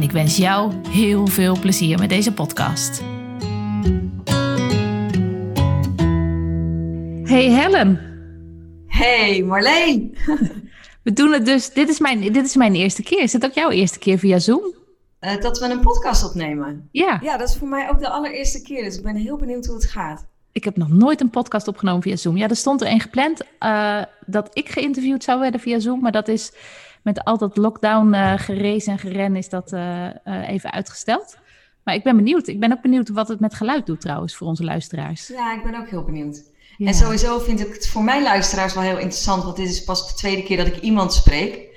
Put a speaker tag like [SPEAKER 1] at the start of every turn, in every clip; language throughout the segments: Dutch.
[SPEAKER 1] en ik wens jou heel veel plezier met deze podcast. Hey Helen.
[SPEAKER 2] Hey Marleen.
[SPEAKER 1] We doen het dus, dit is, mijn, dit is mijn eerste keer. Is het ook jouw eerste keer via Zoom?
[SPEAKER 2] Uh, dat we een podcast opnemen.
[SPEAKER 1] Ja.
[SPEAKER 2] Ja, dat is voor mij ook de allereerste keer. Dus ik ben heel benieuwd hoe het gaat.
[SPEAKER 1] Ik heb nog nooit een podcast opgenomen via Zoom. Ja, er stond er een gepland uh, dat ik geïnterviewd zou worden via Zoom. Maar dat is met al dat lockdown uh, gerezen en geren is dat uh, even uitgesteld. Maar ik ben benieuwd. Ik ben ook benieuwd wat het met geluid doet trouwens voor onze luisteraars.
[SPEAKER 2] Ja, ik ben ook heel benieuwd. Ja. En sowieso vind ik het voor mijn luisteraars wel heel interessant. Want dit is pas de tweede keer dat ik iemand spreek.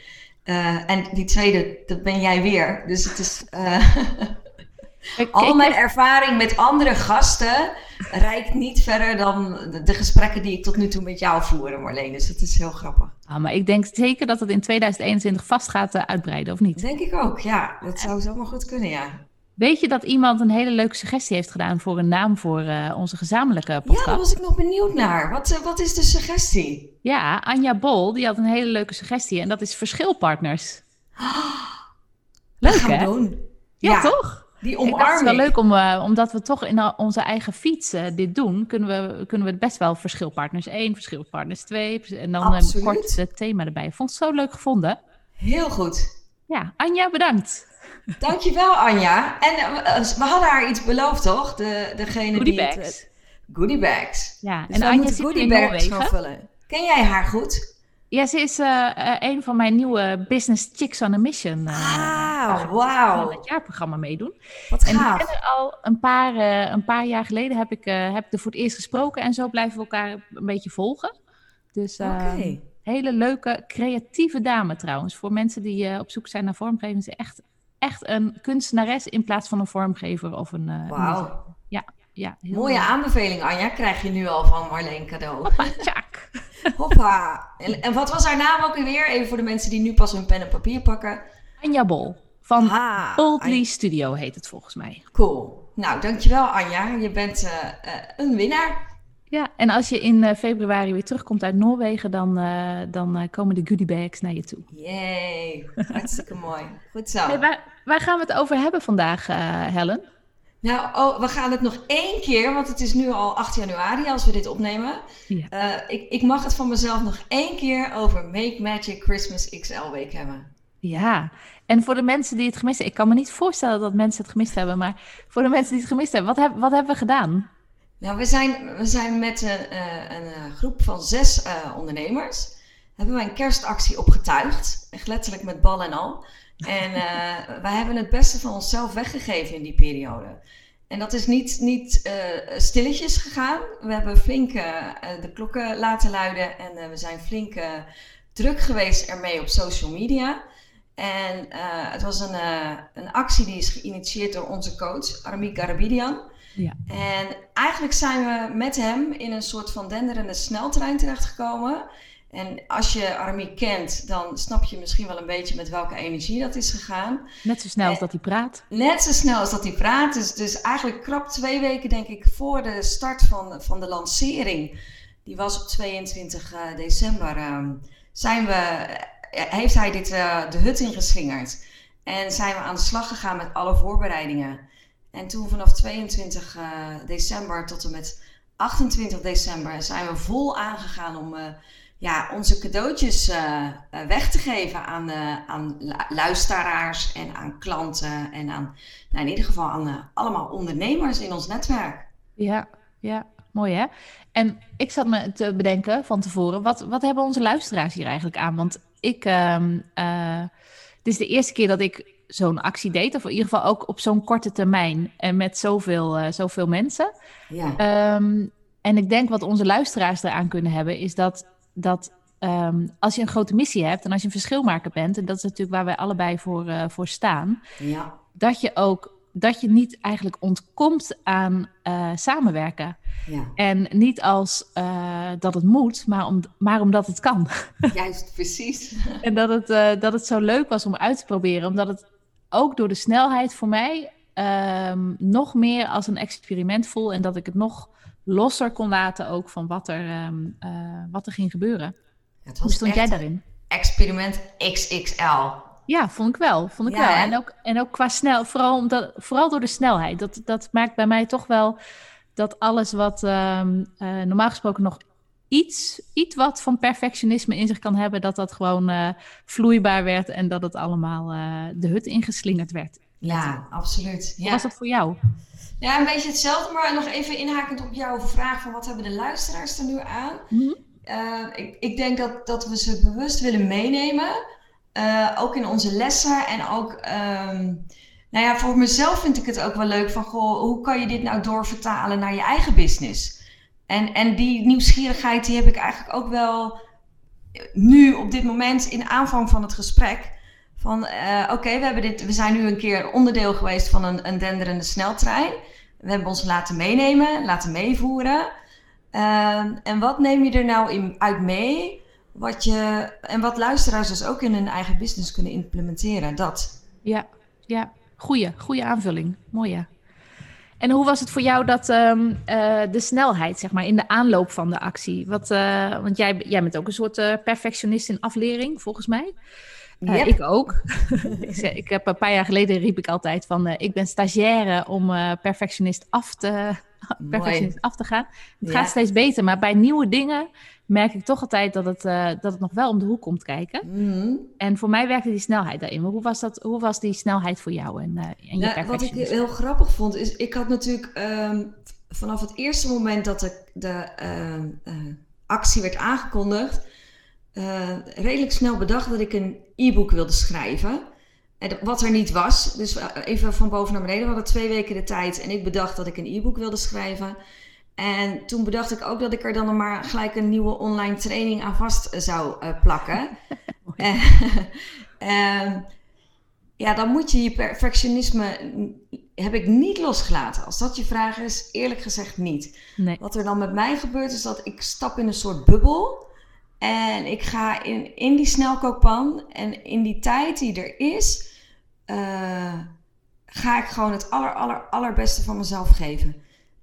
[SPEAKER 2] en die tweede, dat ben jij weer. Dus het is... Al mijn ervaring met andere gasten reikt niet verder dan de gesprekken die ik tot nu toe met jou voer, Marleen. Dus dat is heel grappig.
[SPEAKER 1] Ah, maar ik denk zeker dat het in 2021 vast gaat uh, uitbreiden, of niet?
[SPEAKER 2] Denk ik ook, ja. Dat zou zomaar goed kunnen, ja.
[SPEAKER 1] Weet je dat iemand een hele leuke suggestie heeft gedaan voor een naam voor uh, onze gezamenlijke podcast?
[SPEAKER 2] Ja, daar was ik nog benieuwd naar. Wat, uh, wat is de suggestie?
[SPEAKER 1] Ja, Anja Bol, die had een hele leuke suggestie en dat is verschilpartners.
[SPEAKER 2] Leuk, hè? Doen.
[SPEAKER 1] Ja, ja, toch?
[SPEAKER 2] Die omarming.
[SPEAKER 1] Het is wel leuk om, uh, omdat we toch in onze eigen fiets uh, dit doen, kunnen we, kunnen we het best wel verschilpartners 1, verschilpartners 2 en dan een kort het thema erbij. Ik vond het zo leuk gevonden.
[SPEAKER 2] Heel goed.
[SPEAKER 1] Ja, Anja, bedankt.
[SPEAKER 2] Dankjewel, Anja. En uh, we hadden haar iets beloofd, toch? De, degene
[SPEAKER 1] goodie
[SPEAKER 2] die
[SPEAKER 1] bags.
[SPEAKER 2] Het, goodie bags.
[SPEAKER 1] Ja,
[SPEAKER 2] dus
[SPEAKER 1] en Anja zit
[SPEAKER 2] goodie bags vullen. Ken jij haar goed?
[SPEAKER 1] Ja, ze is uh, uh, een van mijn nieuwe Business Chicks on a Mission.
[SPEAKER 2] Uh, ah, wauw.
[SPEAKER 1] het jaarprogramma meedoen.
[SPEAKER 2] Wat
[SPEAKER 1] en
[SPEAKER 2] gaaf.
[SPEAKER 1] haar al een paar, uh, een paar jaar geleden heb ik, heb ik er voor het eerst gesproken. En zo blijven we elkaar een beetje volgen. Dus
[SPEAKER 2] okay.
[SPEAKER 1] hele leuke, creatieve dame trouwens. Voor mensen die op zoek zijn naar vormgeving. Ze is echt, echt een kunstenares in plaats van een vormgever of een...
[SPEAKER 2] Wauw.
[SPEAKER 1] Ja,
[SPEAKER 2] Mooie aanbeveling, Anja. Krijg je nu al van Marleen cadeau.
[SPEAKER 1] Hoppa, tjak.
[SPEAKER 2] Hoppa. En, en, wat was haar naam ook weer? Even voor de mensen die nu pas hun pen en papier pakken.
[SPEAKER 1] Anja Bol. Van
[SPEAKER 2] ah,
[SPEAKER 1] Boldly Anja. Studio heet het volgens mij.
[SPEAKER 2] Cool. Nou, dankjewel Anja. Je bent uh, uh, een winnaar.
[SPEAKER 1] Ja, en als je in uh, februari weer terugkomt uit Noorwegen, dan, dan komen de goodie bags naar je toe.
[SPEAKER 2] Yay, hartstikke mooi. Goed zo.
[SPEAKER 1] Hey, waar, waar, gaan we het over hebben vandaag, Helen?
[SPEAKER 2] Nou, oh, we gaan het nog één keer, want het is nu al 8 januari als we dit opnemen.
[SPEAKER 1] Ja.
[SPEAKER 2] Uh, ik, ik, mag het van mezelf nog één keer over Make Magic Christmas XL Week hebben.
[SPEAKER 1] Ja, en voor de mensen die het gemist hebben, ik kan me niet voorstellen dat mensen het gemist hebben, maar voor de mensen die het gemist hebben, wat, heb, wat hebben we gedaan?
[SPEAKER 2] Nou, we zijn, we zijn met een, uh, een groep van zes uh, ondernemers, hebben wij een kerstactie opgetuigd, echt letterlijk met bal en al. En uh, wij hebben het beste van onszelf weggegeven in die periode. En dat is niet, niet uh, stilletjes gegaan. We hebben flink uh, de klokken laten luiden en we zijn flink druk geweest ermee op social media. En het was een, een actie die is geïnitieerd door onze coach, Arami Garabidian.
[SPEAKER 1] Ja.
[SPEAKER 2] En eigenlijk zijn we met hem in een soort van denderende sneltrein terechtgekomen. En als je Arami kent, dan snap je misschien wel een beetje met welke energie dat is gegaan.
[SPEAKER 1] Net zo snel als dat hij praat.
[SPEAKER 2] Net zo snel als dat hij praat. Dus, dus eigenlijk krap twee weken, denk ik, voor de start van, van de lancering. Die was op 22 uh, december. Uh, zijn we, heeft hij dit uh, de hut ingeslingerd. En zijn we aan de slag gegaan met alle voorbereidingen. En toen vanaf 22 uh, december tot en met 28 december zijn we vol aangegaan om ja, onze cadeautjes uh, weg te geven aan, uh, aan luisteraars en aan klanten en aan, nou in ieder geval aan uh, allemaal ondernemers in ons netwerk.
[SPEAKER 1] Ja, ja, mooi hè? En ik zat me te bedenken van tevoren, wat, wat hebben onze luisteraars hier eigenlijk aan? Want ik, um, dit is de eerste keer dat ik zo'n actie deed, of in ieder geval ook op zo'n korte termijn en met zoveel, zoveel mensen.
[SPEAKER 2] Ja.
[SPEAKER 1] Um, en ik denk wat onze luisteraars eraan kunnen hebben, is dat dat um, als je een grote missie hebt en als je een verschilmaker bent, en dat is natuurlijk waar wij allebei voor, uh, voor staan,
[SPEAKER 2] ja.
[SPEAKER 1] dat je ook dat je niet eigenlijk ontkomt aan uh, samenwerken. Ja. En niet als uh, dat het moet, maar, om, maar omdat het kan.
[SPEAKER 2] Juist, precies.
[SPEAKER 1] en dat het, uh, dat het zo leuk was om uit te proberen, omdat het ook door de snelheid voor mij um, nog meer als een experiment voel en dat ik het nog losser kon laten ook van wat er, um, wat er ging gebeuren. Hoe stond jij daarin?
[SPEAKER 2] Experiment XXL.
[SPEAKER 1] Ja, vond ik wel. Vond ik wel. En, ook, en ook qua snel, vooral, omdat, vooral door de snelheid. Dat, dat maakt bij mij toch wel dat alles wat um, uh, normaal gesproken nog iets, iets wat van perfectionisme in zich kan hebben, dat dat gewoon uh, vloeibaar werd en dat het allemaal uh, de hut ingeslingerd werd.
[SPEAKER 2] Ja, absoluut.
[SPEAKER 1] Hoe was dat voor jou?
[SPEAKER 2] Ja, een beetje hetzelfde, maar nog even inhakend op jouw vraag van wat hebben de luisteraars er nu aan? Mm -hmm. ik, ik denk dat, dat we ze bewust willen meenemen. Uh, ook in onze lessen en ook, um, nou ja, voor mezelf vind ik het ook wel leuk van, goh, hoe kan je dit nou doorvertalen naar je eigen business? En, en die nieuwsgierigheid, die heb ik eigenlijk ook wel nu op dit moment in aanvang van het gesprek. Van, uh, oké, we we zijn nu een keer onderdeel geweest van een, een denderende sneltrein. We hebben ons laten meenemen, laten meevoeren. Uh, en wat neem je er nou in, uit mee? wat je en wat luisteraars dus ook in hun eigen business kunnen implementeren. Dat.
[SPEAKER 1] Ja, ja. Goeie, goede aanvulling. Mooi ja. En hoe was het voor jou dat um, uh, de snelheid, zeg maar, in de aanloop van de actie? Wat, uh, want jij, jij bent ook een soort perfectionist in aflering, volgens mij. Yep. Ik ook. ik, ik, heb een paar jaar geleden riep ik altijd van, ik ben stagiaire om perfectionist af te, perfectionist af te gaan. Het ja. gaat steeds beter, maar bij nieuwe dingen merk ik toch altijd dat het, uh, dat het nog wel om de hoek komt kijken. Mm. En voor mij werkte die snelheid daarin. Maar hoe was, dat, hoe was die snelheid voor jou en, en je
[SPEAKER 2] nou, Wat ik heel grappig vond, is ik had natuurlijk um, vanaf het eerste moment dat de, de uh, actie werd aangekondigd, redelijk snel bedacht dat ik een e-book wilde schrijven. Wat er niet was. Dus even van boven naar beneden. We hadden twee weken de tijd en ik bedacht dat ik een e-book wilde schrijven. En toen bedacht ik ook dat ik er dan maar gelijk een nieuwe online training aan vast zou uh, plakken. uh, ja, dan moet je je perfectionisme, heb ik niet losgelaten. Als dat je vraag is, eerlijk gezegd niet. Nee. Wat er dan met mij gebeurt, is dat ik stap in een soort bubbel. En ik ga in, in die snelkookpan. En in die tijd die er is, uh, ga ik gewoon het aller, aller, allerbeste van mezelf geven.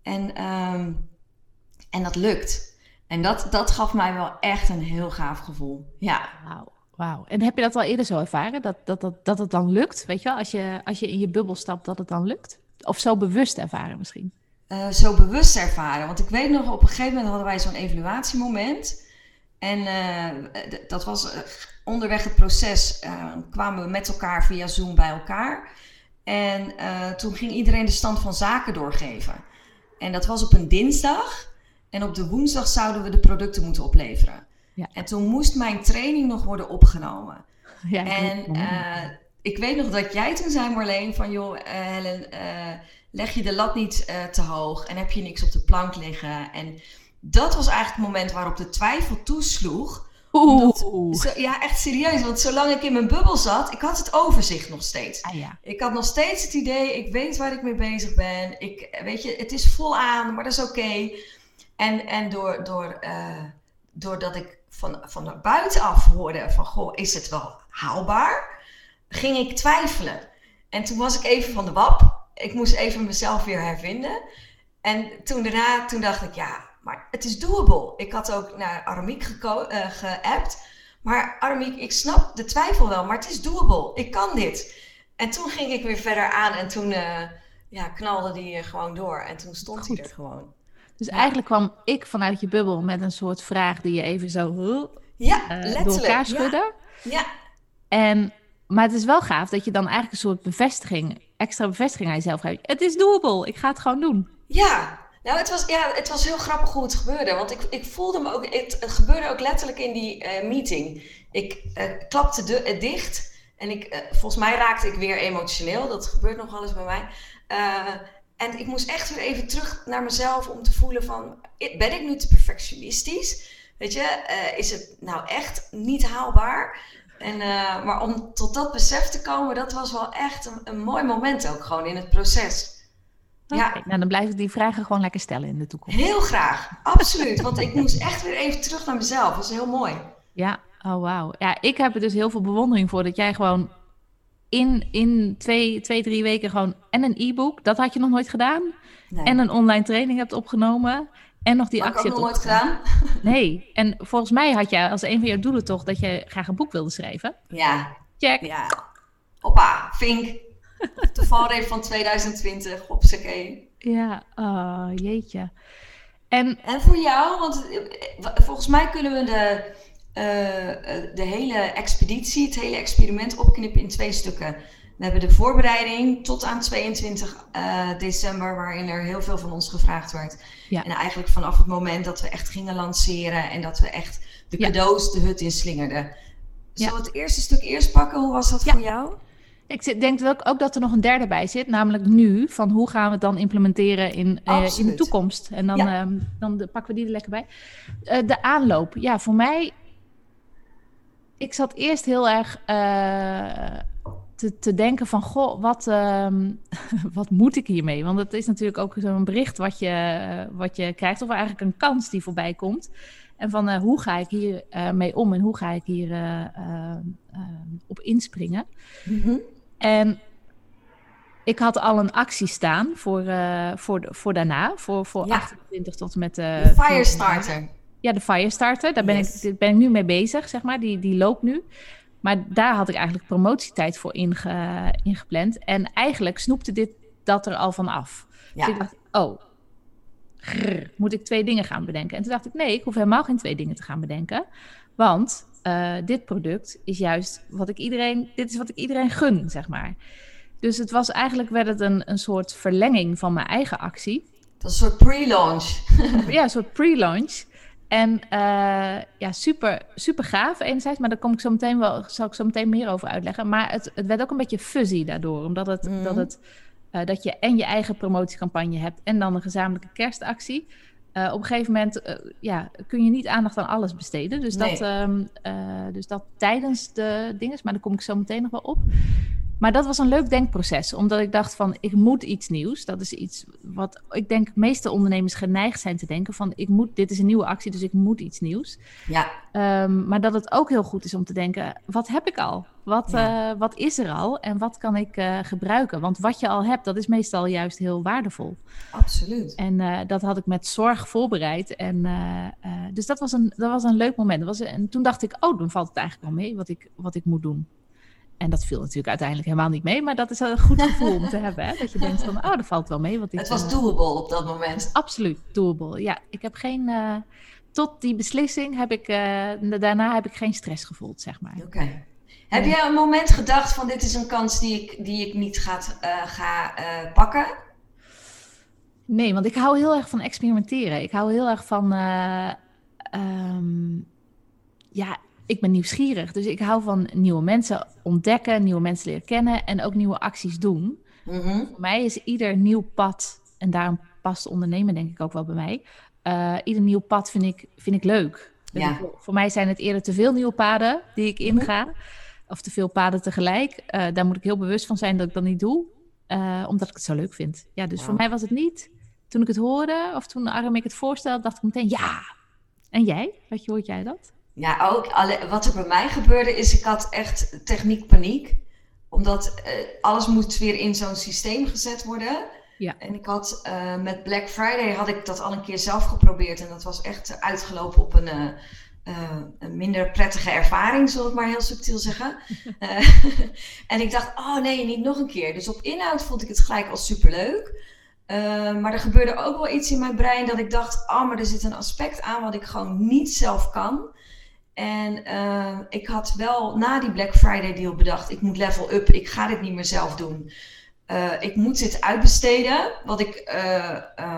[SPEAKER 2] En, um, en dat lukt. En dat, dat gaf mij wel echt een heel gaaf gevoel. Ja.
[SPEAKER 1] Wauw. Wauw. En heb je dat al eerder zo ervaren? Dat, dat, dat, dat het dan lukt? Weet je wel? Als je, als je in je bubbel stapt, dat het dan lukt? Of zo bewust ervaren misschien?
[SPEAKER 2] Uh, zo bewust ervaren. Want ik weet nog, op een gegeven moment hadden wij zo'n evaluatiemoment. En uh, dat was uh, onderweg het proces. kwamen we met elkaar via Zoom bij elkaar. En toen ging iedereen de stand van zaken doorgeven. En dat was op een dinsdag. En op de woensdag zouden we de producten moeten opleveren. Ja. En toen moest mijn training nog worden opgenomen. Ja, en uh, ik weet nog dat jij toen zei, Marleen, van joh, uh, Helen, uh, leg je de lat niet te hoog en heb je niks op de plank liggen. En dat was eigenlijk het moment waarop de twijfel toesloeg. Oeh. ja, echt serieus. Want zolang ik in mijn bubbel zat, ik had het overzicht nog steeds. Ah, ja. Ik had nog steeds het idee, ik weet waar ik mee bezig ben. Ik, weet je, het is vol aan, maar dat is oké. En, en door, door, uh, doordat ik van, van buitenaf hoorde van, goh, is het wel haalbaar? Ging ik twijfelen. En toen was ik even van de wap. Ik moest even mezelf weer hervinden. En toen daarna, toen dacht ik, ja, maar het is doable. Ik had ook naar Aramiek uh, geappt. Maar Aramiek, ik snap de twijfel wel, maar het is doable. Ik kan dit. En toen ging ik weer verder aan en toen uh, ja, knalde die gewoon door. En toen stond Goed. hij er gewoon.
[SPEAKER 1] Dus eigenlijk kwam ik vanuit je bubbel met een soort vraag die je even zo
[SPEAKER 2] ja, uh,
[SPEAKER 1] door elkaar schudde.
[SPEAKER 2] Ja. ja.
[SPEAKER 1] En, maar het is wel gaaf dat je dan eigenlijk een soort bevestiging, extra bevestiging aan jezelf geeft. Het is doable, ik ga het gewoon doen.
[SPEAKER 2] Ja, nou, het was, ja, het was heel grappig hoe het gebeurde. Want ik, ik voelde me ook, het, gebeurde ook letterlijk in die uh, meeting. Ik uh, klapte de, uh, dicht en ik, volgens mij raakte ik weer emotioneel. Dat gebeurt nog wel eens bij mij. en ik moest echt weer even terug naar mezelf om te voelen van, ben ik nu te perfectionistisch? Weet je, is het nou echt niet haalbaar? En, maar om tot dat besef te komen, dat was wel echt een, een mooi moment ook gewoon in het proces.
[SPEAKER 1] Ja. Nou, dan blijf ik die vragen gewoon lekker stellen in de toekomst.
[SPEAKER 2] Heel graag, absoluut. Want ik moest echt weer even terug naar mezelf. Dat is heel mooi.
[SPEAKER 1] Ja, oh wauw. Ja, ik heb er dus heel veel bewondering voor dat jij gewoon in, in twee, twee, drie weken gewoon en een e-book, dat had je nog nooit gedaan. En een online training hebt opgenomen. En nog die actie.
[SPEAKER 2] Heb ik nog nooit gedaan.
[SPEAKER 1] Nee. En volgens mij had jij als een van jouw doelen toch dat je graag een boek wilde schrijven.
[SPEAKER 2] Ja.
[SPEAKER 1] Check.
[SPEAKER 2] Ja. Hoppa, vink. De valreep van 2020, hopsakee.
[SPEAKER 1] Ja, oh, jeetje. En,
[SPEAKER 2] en voor jou, want eh, volgens mij kunnen we de, uh, de hele expeditie, het hele experiment opknippen in twee stukken. We hebben de voorbereiding tot aan 22 uh, december, waarin er heel veel van ons gevraagd werd. Ja. En eigenlijk vanaf het moment dat we echt gingen lanceren en dat we echt de cadeaus de hut inslingerden. Zullen we het eerste stuk eerst pakken? Hoe was dat voor jou?
[SPEAKER 1] Ik denk ook, ook dat er nog een derde bij zit, namelijk nu, van hoe gaan we het dan implementeren in, uh, in de toekomst. En dan, ja. um, dan de, pakken we die er lekker bij. Uh, de aanloop, ja, voor mij, ik zat eerst heel erg uh, te, te denken van, goh, wat, um, wat moet ik hiermee? Want het is natuurlijk ook zo'n bericht wat je, wat je krijgt, of eigenlijk een kans die voorbij komt. En van hoe ga ik hier mee om en hoe ga ik hier op inspringen? Mm -hmm. En ik had al een actie staan voor, uh, voor, voor daarna, voor, voor ja. 28 tot met... Uh,
[SPEAKER 2] de Firestarter.
[SPEAKER 1] Ja, de Firestarter. Daar ben, ik, ben ik nu mee bezig, zeg maar. Die, die loopt nu. Maar daar had ik eigenlijk promotietijd voor inge, ingepland. En eigenlijk snoepte dit dat er al van af. Ja. Dus ik dacht, oh, grrr, moet ik twee dingen gaan bedenken? En toen dacht ik, nee, ik hoef helemaal geen twee dingen te gaan bedenken. Want uh, dit product is juist wat ik iedereen, dit is wat ik iedereen gun, zeg maar. Dus het was eigenlijk, werd het een, een soort verlenging van mijn eigen actie.
[SPEAKER 2] Dat is een soort pre-launch.
[SPEAKER 1] ja, een soort pre-launch. En uh, ja, super, super gaaf enerzijds, maar daar kom ik zo meteen wel, zal ik zo meteen meer over uitleggen. Maar het, het werd ook een beetje fuzzy daardoor, omdat het, mm. dat, het uh, dat je en je eigen promotiecampagne hebt en dan een gezamenlijke kerstactie. Uh, op een gegeven moment uh, ja, kun je niet aandacht aan alles besteden. Dus, nee. dat, um, uh, dus dat tijdens de dingen, maar daar kom ik zo meteen nog wel op. Maar dat was een leuk denkproces, omdat ik dacht van ik moet iets nieuws. Dat is iets wat ik denk de meeste ondernemers geneigd zijn te denken van ik moet, dit is een nieuwe actie, dus ik moet iets nieuws.
[SPEAKER 2] Ja.
[SPEAKER 1] Um, maar dat het ook heel goed is om te denken, wat heb ik al? Wat, ja. uh, wat is er al en wat kan ik uh, gebruiken? Want wat je al hebt, dat is meestal juist heel waardevol.
[SPEAKER 2] Absoluut.
[SPEAKER 1] En uh, dat had ik met zorg voorbereid. En, dus dat was, een, dat was een leuk moment. Dat was, en toen dacht ik, oh, dan valt het eigenlijk wel mee wat ik, wat ik moet doen. En dat viel natuurlijk uiteindelijk helemaal niet mee, maar dat is een goed gevoel om te hebben. Hè? Dat je denkt van, oh, dat valt wel mee. Wat
[SPEAKER 2] ik, het was doable op dat moment.
[SPEAKER 1] Absoluut doable. Ja, ik heb geen, tot die beslissing heb ik, uh, daarna heb ik geen stress gevoeld, zeg maar.
[SPEAKER 2] Oké. Okay. Heb jij een moment gedacht van, dit is een kans die ik, die ik niet gaat, uh, ga pakken?
[SPEAKER 1] Nee, want ik hou heel erg van experimenteren. Ik hou heel erg van, um, ja, ik ben nieuwsgierig. Dus ik hou van nieuwe mensen ontdekken, nieuwe mensen leren kennen en ook nieuwe acties doen. Mm -hmm. Voor mij is ieder nieuw pad, en daarom past ondernemen denk ik ook wel bij mij. Ieder nieuw pad vind ik, vind ik leuk. Dus
[SPEAKER 2] ja.
[SPEAKER 1] voor mij zijn het eerder te veel nieuwe paden die ik inga. Mm -hmm. Of te veel paden tegelijk. Uh, daar moet ik heel bewust van zijn dat ik dat niet doe. Uh, omdat ik het zo leuk vind. Ja, dus wow. voor mij was het niet. Toen ik het hoorde, of toen Arm ik het voorstelde, dacht ik meteen ja. En jij? Wat hoort jij dat?
[SPEAKER 2] Ja, ook alle, wat er bij mij gebeurde is, ik had echt techniek paniek. Omdat uh, alles moet weer in zo'n systeem gezet worden.
[SPEAKER 1] Ja.
[SPEAKER 2] En ik had met Black Friday had ik dat al een keer zelf geprobeerd. En dat was echt uitgelopen op een, een minder prettige ervaring, zal ik maar heel subtiel zeggen. en ik dacht, oh nee, niet nog een keer. Dus op inhoud vond ik het gelijk al superleuk. maar er gebeurde ook wel iets in mijn brein dat ik dacht, oh, maar er zit een aspect aan wat ik gewoon niet zelf kan. En uh, ik had wel na die Black Friday deal bedacht, ik moet level up, ik ga dit niet meer zelf doen. Uh, ik moet dit uitbesteden, wat ik uh,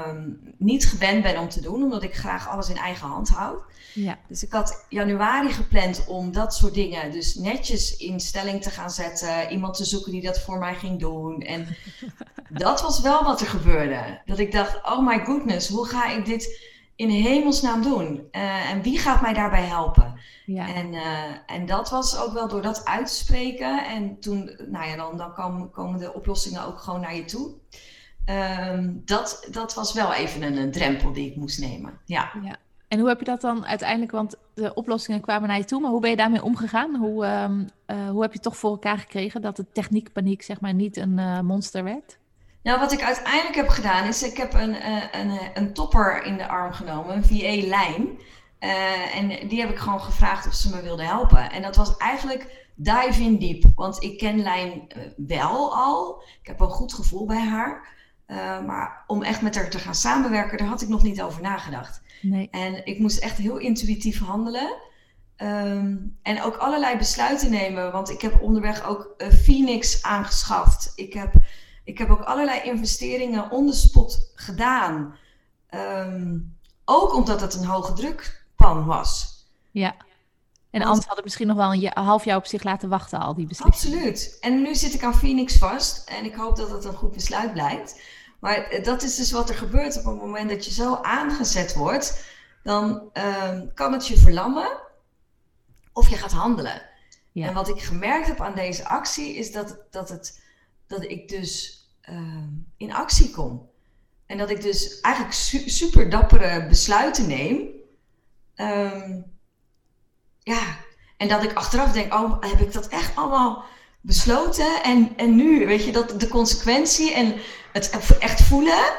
[SPEAKER 2] um, niet gewend ben om te doen, omdat ik graag alles in eigen hand houd.
[SPEAKER 1] Ja.
[SPEAKER 2] Dus ik had januari gepland om dat soort dingen dus netjes in stelling te gaan zetten. Iemand te zoeken die dat voor mij ging doen. En dat was wel wat er gebeurde. Dat ik dacht, oh my goodness, hoe ga ik dit in hemelsnaam doen? Uh, en wie gaat mij daarbij helpen? Ja. En, uh, en dat was ook wel door dat uit te spreken. En toen, nou ja, dan, dan komen, komen de oplossingen ook gewoon naar je toe. Um, dat, dat was wel even een, een, drempel die ik moest nemen. Ja.
[SPEAKER 1] ja. En hoe heb je dat dan uiteindelijk, want de oplossingen kwamen naar je toe, maar hoe ben je daarmee omgegaan? Hoe, um, uh, hoe heb je toch voor elkaar gekregen dat de techniekpaniek zeg maar niet een monster werd?
[SPEAKER 2] Nou, wat ik uiteindelijk heb gedaan is, ik heb een, een, een topper in de arm genomen, een VA-lijn. Uh, en die heb ik gewoon gevraagd of ze me wilde helpen. En dat was eigenlijk dive in diep. Want ik ken Lijn wel al. Ik heb een goed gevoel bij haar. Uh, maar om echt met haar te gaan samenwerken, daar had ik nog niet over nagedacht. Nee. En ik moest echt heel intuïtief handelen. Um, en ook allerlei besluiten nemen. Want ik heb onderweg ook uh, Phoenix aangeschaft. Ik heb, ik heb ook allerlei investeringen on the spot gedaan. Um, ook omdat het een hoge drukpan was.
[SPEAKER 1] Ja. En Want, anders had het misschien nog wel een, een, half jaar op zich laten wachten, al die beslissingen.
[SPEAKER 2] Absoluut. En nu zit ik aan Phoenix vast. En ik hoop dat het een goed besluit blijkt. Maar dat is dus wat er gebeurt op het moment dat je zo aangezet wordt. Dan um, kan het je verlammen of je gaat handelen. Ja. En wat ik gemerkt heb aan deze actie is dat, dat, het, dat ik dus um, in actie kom. En dat ik dus eigenlijk su super dappere besluiten neem. Um, ja, en dat ik achteraf denk, oh, heb ik dat echt allemaal besloten? En, en nu, weet je, dat de consequentie en het echt voelen,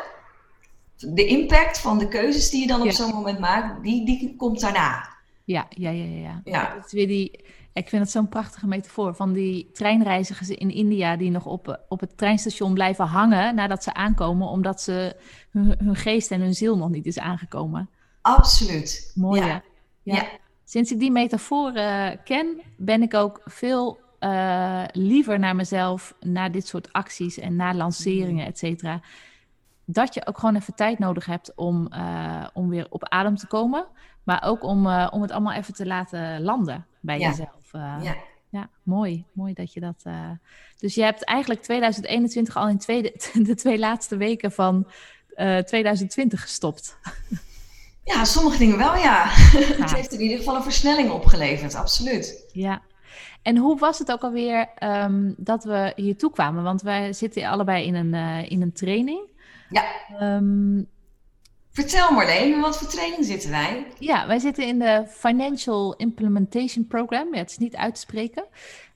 [SPEAKER 2] de impact van de keuzes die je dan op zo'n moment maakt, die, die komt daarna.
[SPEAKER 1] Ja, ja, ja, ja. ja. Dat is weer die, ik vind het zo'n prachtige metafoor van die treinreizigers in India die nog op, op het treinstation blijven hangen nadat ze aankomen, omdat ze hun, hun geest en hun ziel nog niet is aangekomen.
[SPEAKER 2] Absoluut.
[SPEAKER 1] Mooi. Ja. ja. Sinds ik die metafoor uh, ken, ben ik ook veel uh, liever naar mezelf, naar dit soort acties en naar lanceringen, et cetera. Dat je ook gewoon even tijd nodig hebt om, uh, om weer op adem te komen. Maar ook om, om het allemaal even te laten landen bij ja. jezelf. ja. ja, mooi. Mooi dat je dat. Dus je hebt eigenlijk 2021 al in tweede, de twee laatste weken van 2020 gestopt.
[SPEAKER 2] Ja, sommige dingen wel, ja. Het heeft in ieder geval een versnelling opgeleverd, absoluut.
[SPEAKER 1] Ja, en hoe was het ook alweer um, dat we hier toe kwamen? Want wij zitten allebei in een, in een training.
[SPEAKER 2] Ja. Um, Vertel Marleen, wat voor training zitten wij?
[SPEAKER 1] Ja, wij zitten in de Financial Implementation Program. Ja, het is niet uit te spreken.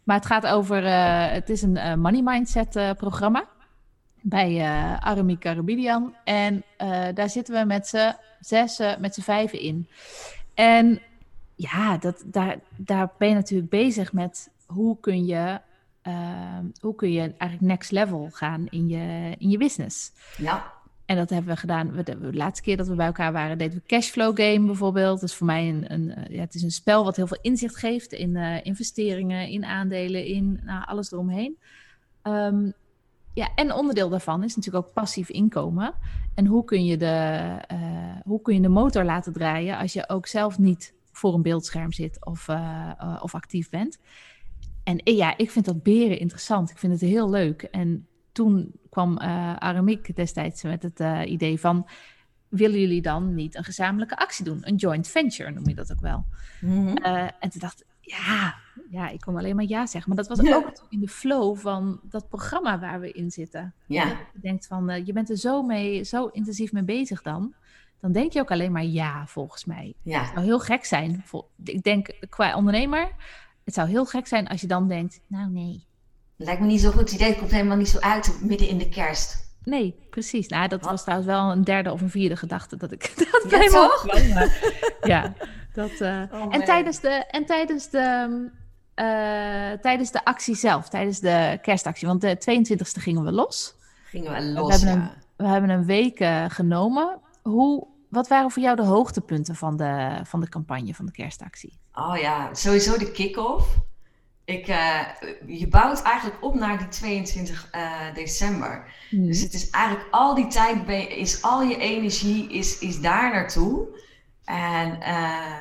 [SPEAKER 1] Maar het gaat over, uh, het is een uh, money mindset programma bij uh, Arami Karabidian. En daar zitten we met z'n zes, met z'n vijven in. En ja, dat, daar, daar ben je natuurlijk bezig met hoe kun je, uh, hoe kun je eigenlijk next level gaan in je, in je business.
[SPEAKER 2] Ja.
[SPEAKER 1] En dat hebben we gedaan. We, de, laatste keer dat we bij elkaar waren, deden we cashflow game bijvoorbeeld. Dat is voor mij een, een eh, ja, het is een spel wat heel veel inzicht geeft in uh, investeringen, in aandelen, in nou, alles eromheen. Um, ja, en onderdeel daarvan is natuurlijk ook passief inkomen. En hoe kun je de, uh, hoe kun je de motor laten draaien als je ook zelf niet voor een beeldscherm zit of, of actief bent. En eh, ja, ik vind dat beren interessant. Ik vind het heel leuk. En toen kwam uh, Aramik destijds met het idee van... willen jullie dan niet een gezamenlijke actie doen? Een joint venture noem je dat ook wel. Mm-hmm. en toen dacht ik, ja, ja, ik kon alleen maar ja zeggen. Maar dat was ook in de flow van dat programma waar we in zitten.
[SPEAKER 2] Ja.
[SPEAKER 1] Je denkt van, je bent er zo, mee, zo intensief mee bezig dan dan denk je ook alleen maar ja, volgens mij.
[SPEAKER 2] Ja.
[SPEAKER 1] Het zou heel gek zijn. Ik denk qua ondernemer, het zou heel gek zijn als je dan denkt, nou nee.
[SPEAKER 2] Lijkt me niet zo goed idee, het komt helemaal niet zo uit midden in de kerst.
[SPEAKER 1] Nee, precies. Nou, dat was trouwens wel een derde of een vierde gedachte dat ik dat ja, kwam. ja, dat. Uh... oh, en tijdens de en tijdens de uh, tijdens de actie zelf, tijdens de kerstactie, want de 22e gingen we los.
[SPEAKER 2] Gingen we los.
[SPEAKER 1] We hebben een, we hebben een week uh, genomen hoe, wat waren voor jou de hoogtepunten van de, van de campagne, van de kerstactie?
[SPEAKER 2] Oh ja, sowieso de kick-off. Ik, uh, je bouwt eigenlijk op naar die 22 uh, eh, december. Hmm. Dus het is eigenlijk al die tijd, is al je energie is, is daar naartoe. En, uh,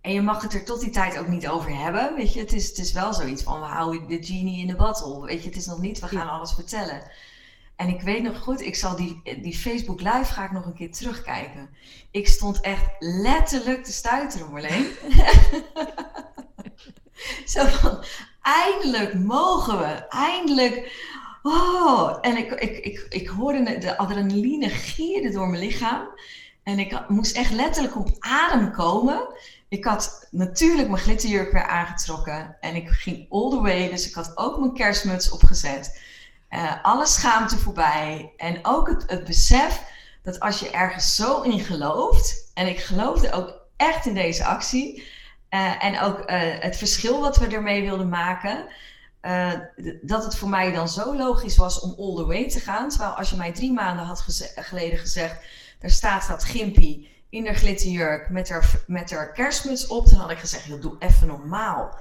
[SPEAKER 2] en je mag het er tot die tijd ook niet over hebben. Weet je, het is, het is wel zoiets van we houden de genie in de bottle. Weet je, het is nog niet, we gaan alles vertellen. En ik weet nog goed, ik zal die, die Facebook Live ga ik nog een keer terugkijken. Ik stond echt letterlijk te stuiteren, Marleen. Zo van, eindelijk mogen we, eindelijk. Oh, en ik, ik, ik, ik hoorde de adrenaline gieren door mijn lichaam. En ik moest echt letterlijk op adem komen. Ik had natuurlijk mijn glitterjurk weer aangetrokken. En ik ging all the way. Dus ik had ook mijn kerstmuts opgezet. Uh, alle schaamte voorbij. En ook het, het besef dat als je ergens zo in gelooft. En ik geloofde ook echt in deze actie. Uh, en ook uh, het verschil wat we ermee wilden maken. dat het voor mij dan zo logisch was om all the way te gaan. Terwijl als je mij drie maanden had geze geleden gezegd er staat dat Gimpy in haar glitterjurk met haar, met haar kerstmuts op. Dan had ik gezegd, joh, doe even normaal.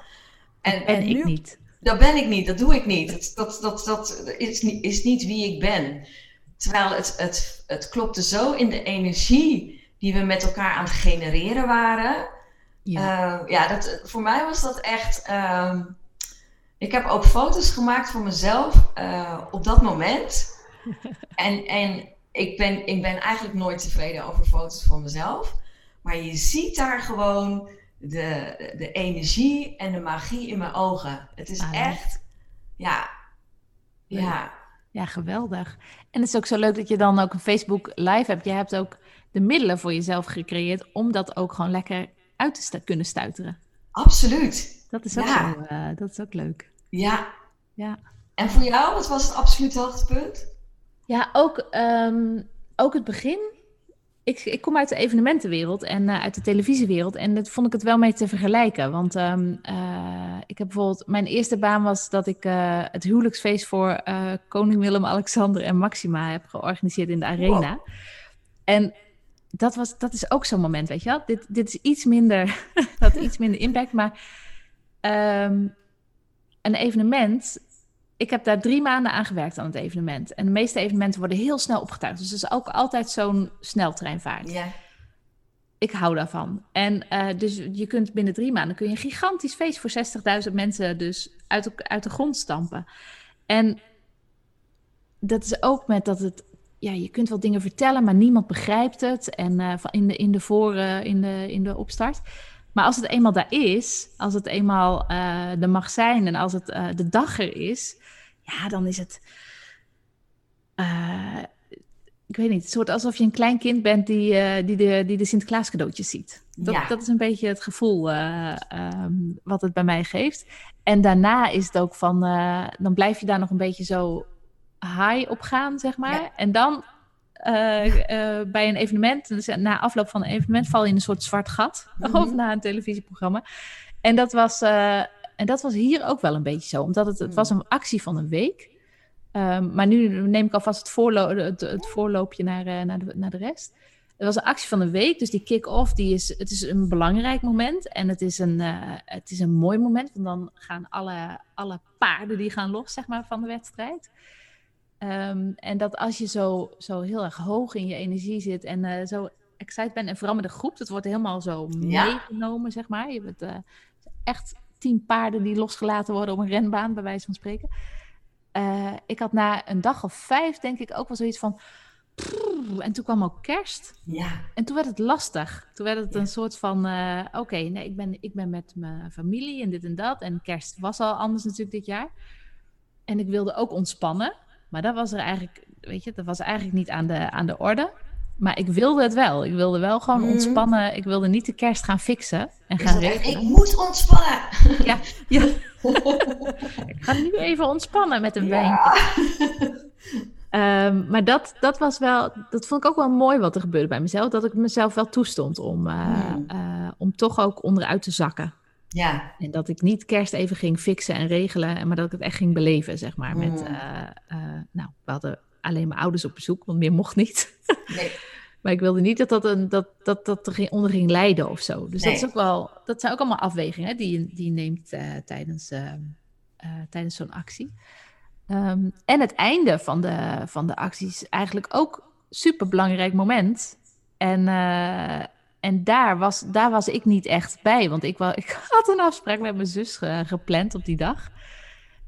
[SPEAKER 1] En, en ik niet.
[SPEAKER 2] Dat ben ik niet, dat doe ik niet. Dat, dat, dat, dat is, niet, is niet wie ik ben. Terwijl het, het, het klopte zo in de energie die we met elkaar aan het genereren waren. Ja, uh, ja dat, voor mij was dat echt. Uh, ik heb ook foto's gemaakt voor mezelf uh, op dat moment. en, en ik ben, ik ben eigenlijk nooit tevreden over foto's van mezelf. Maar je ziet daar gewoon de, de energie en de magie in mijn ogen. Het is ah, echt, ja, ja.
[SPEAKER 1] Ja, geweldig. En het is ook zo leuk dat je dan ook een Facebook live hebt. Je hebt ook de middelen voor jezelf gecreëerd om dat ook gewoon lekker uit te kunnen stuiteren.
[SPEAKER 2] Absoluut.
[SPEAKER 1] Dat is ook, zo, uh, dat is ook leuk.
[SPEAKER 2] Ja. ja. En voor jou, wat was het absoluut hoogtepunt?
[SPEAKER 1] Ja, ook, ehm, ook het begin. Ik, ik kom uit de evenementenwereld en uh, uit de televisiewereld. En dat vond ik het wel mee te vergelijken. Want um, uh, ik heb bijvoorbeeld... Mijn eerste baan was dat ik het huwelijksfeest voor koning Willem-Alexander en Maxima heb georganiseerd in de arena. Wow. En dat, was, dat is ook zo'n moment, weet je wel. Dit, dit is iets minder, dat iets minder impact. Maar um, een evenement ik heb daar drie maanden aan gewerkt aan het evenement. En de meeste evenementen worden heel snel opgetuigd. Dus het is ook altijd zo'n sneltreinvaart. Ja. Ik hou daarvan. En uh, dus je kunt binnen drie maanden kun je een gigantisch feest voor 60.000 mensen dus uit uit de grond stampen. En dat is ook met dat het ja, je kunt wel dingen vertellen, maar niemand begrijpt het. En uh, in, de, in, de voor, uh, in, de, in de opstart. Maar als het eenmaal daar is, als het eenmaal uh, er mag zijn en als het de dag er is, ja, dan is het. Ik weet niet, het soort alsof je een klein kind bent die, die, de, die de Sinterklaas cadeautjes ziet. Dat, ja. dat is een beetje het gevoel um, wat het bij mij geeft. En daarna is het ook van, dan blijf je daar nog een beetje zo high op gaan, zeg maar. Ja. En dan bij een evenement, dus na afloop van een evenement, val je in een soort zwart gat. Mm -hmm. Of na een televisieprogramma. En dat was en dat was hier ook wel een beetje zo, omdat het, het was hmm. een actie van een week. Um, maar nu neem ik alvast het, voorlo het, het voorloopje naar, naar, de, naar de rest. Het was een actie van een week, dus die kick-off, die is, het is een belangrijk moment. En het is een, uh, het is een mooi moment, want dan gaan alle, alle paarden die gaan los, zeg maar, van de wedstrijd. Um, en dat als je zo, zo heel erg hoog in je energie zit en uh, zo excited bent, en vooral met de groep, dat wordt helemaal zo ja. meegenomen, zeg maar. Je bent echt tien paarden die losgelaten worden op een renbaan, bij wijze van spreken. Uh, ik had na een dag of vijf, denk ik, ook wel zoiets van. en toen kwam ook kerst.
[SPEAKER 2] Ja.
[SPEAKER 1] En toen werd het lastig. Toen werd het ja. een soort van: uh, oké, okay, nee, ik ben, ik ben met mijn familie en dit en dat. En kerst was al anders natuurlijk dit jaar. En ik wilde ook ontspannen. Maar dat was er eigenlijk, weet je, dat was eigenlijk niet aan de, aan de orde. Maar ik wilde het wel. Ik wilde wel gewoon mm. ontspannen. Ik wilde niet de kerst gaan fixen en gaan.
[SPEAKER 2] Ik moet ontspannen.
[SPEAKER 1] Ja, ja. ik ga nu even ontspannen met een wijn. Um, maar dat, dat was wel, dat vond ik ook wel mooi wat er gebeurde bij mezelf. Dat ik mezelf wel toestond om, uh, mm. uh, om toch ook onderuit te zakken.
[SPEAKER 2] Ja.
[SPEAKER 1] En dat ik niet kerst even ging fixen en regelen, maar dat ik het echt ging beleven, zeg maar. Met, uh, nou, we hadden alleen mijn ouders op bezoek, want meer mocht niet. Nee. maar ik wilde niet dat dat, een, dat, dat, dat er onder ging lijden of zo. Dus nee. dat, is ook wel, dat zijn ook allemaal afwegingen die je, die je neemt uh, tijdens, tijdens zo'n actie. Um, en het einde van de, van de actie is eigenlijk ook een super belangrijk moment. En, en daar, was, daar was ik niet echt bij, want ik, wel, ik had een afspraak met mijn zus gepland op die dag.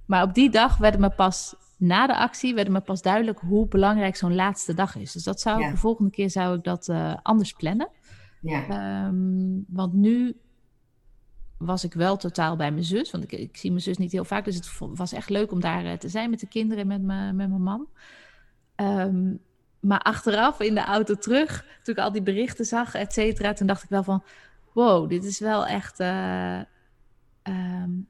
[SPEAKER 1] Maar op die dag werd me pas na de actie werd me pas duidelijk hoe belangrijk zo'n laatste dag is. Dus dat zou de volgende keer zou ik dat uh, anders plannen. Ja. Um, want nu was ik wel totaal bij mijn zus. Want ik, ik, zie mijn zus niet heel vaak. Dus het was echt leuk om daar uh, te zijn met de kinderen en met, me, met mijn man. Um, maar achteraf in de auto terug, toen ik al die berichten zag, et cetera, toen dacht ik wel van, wow, dit is wel echt uh, um,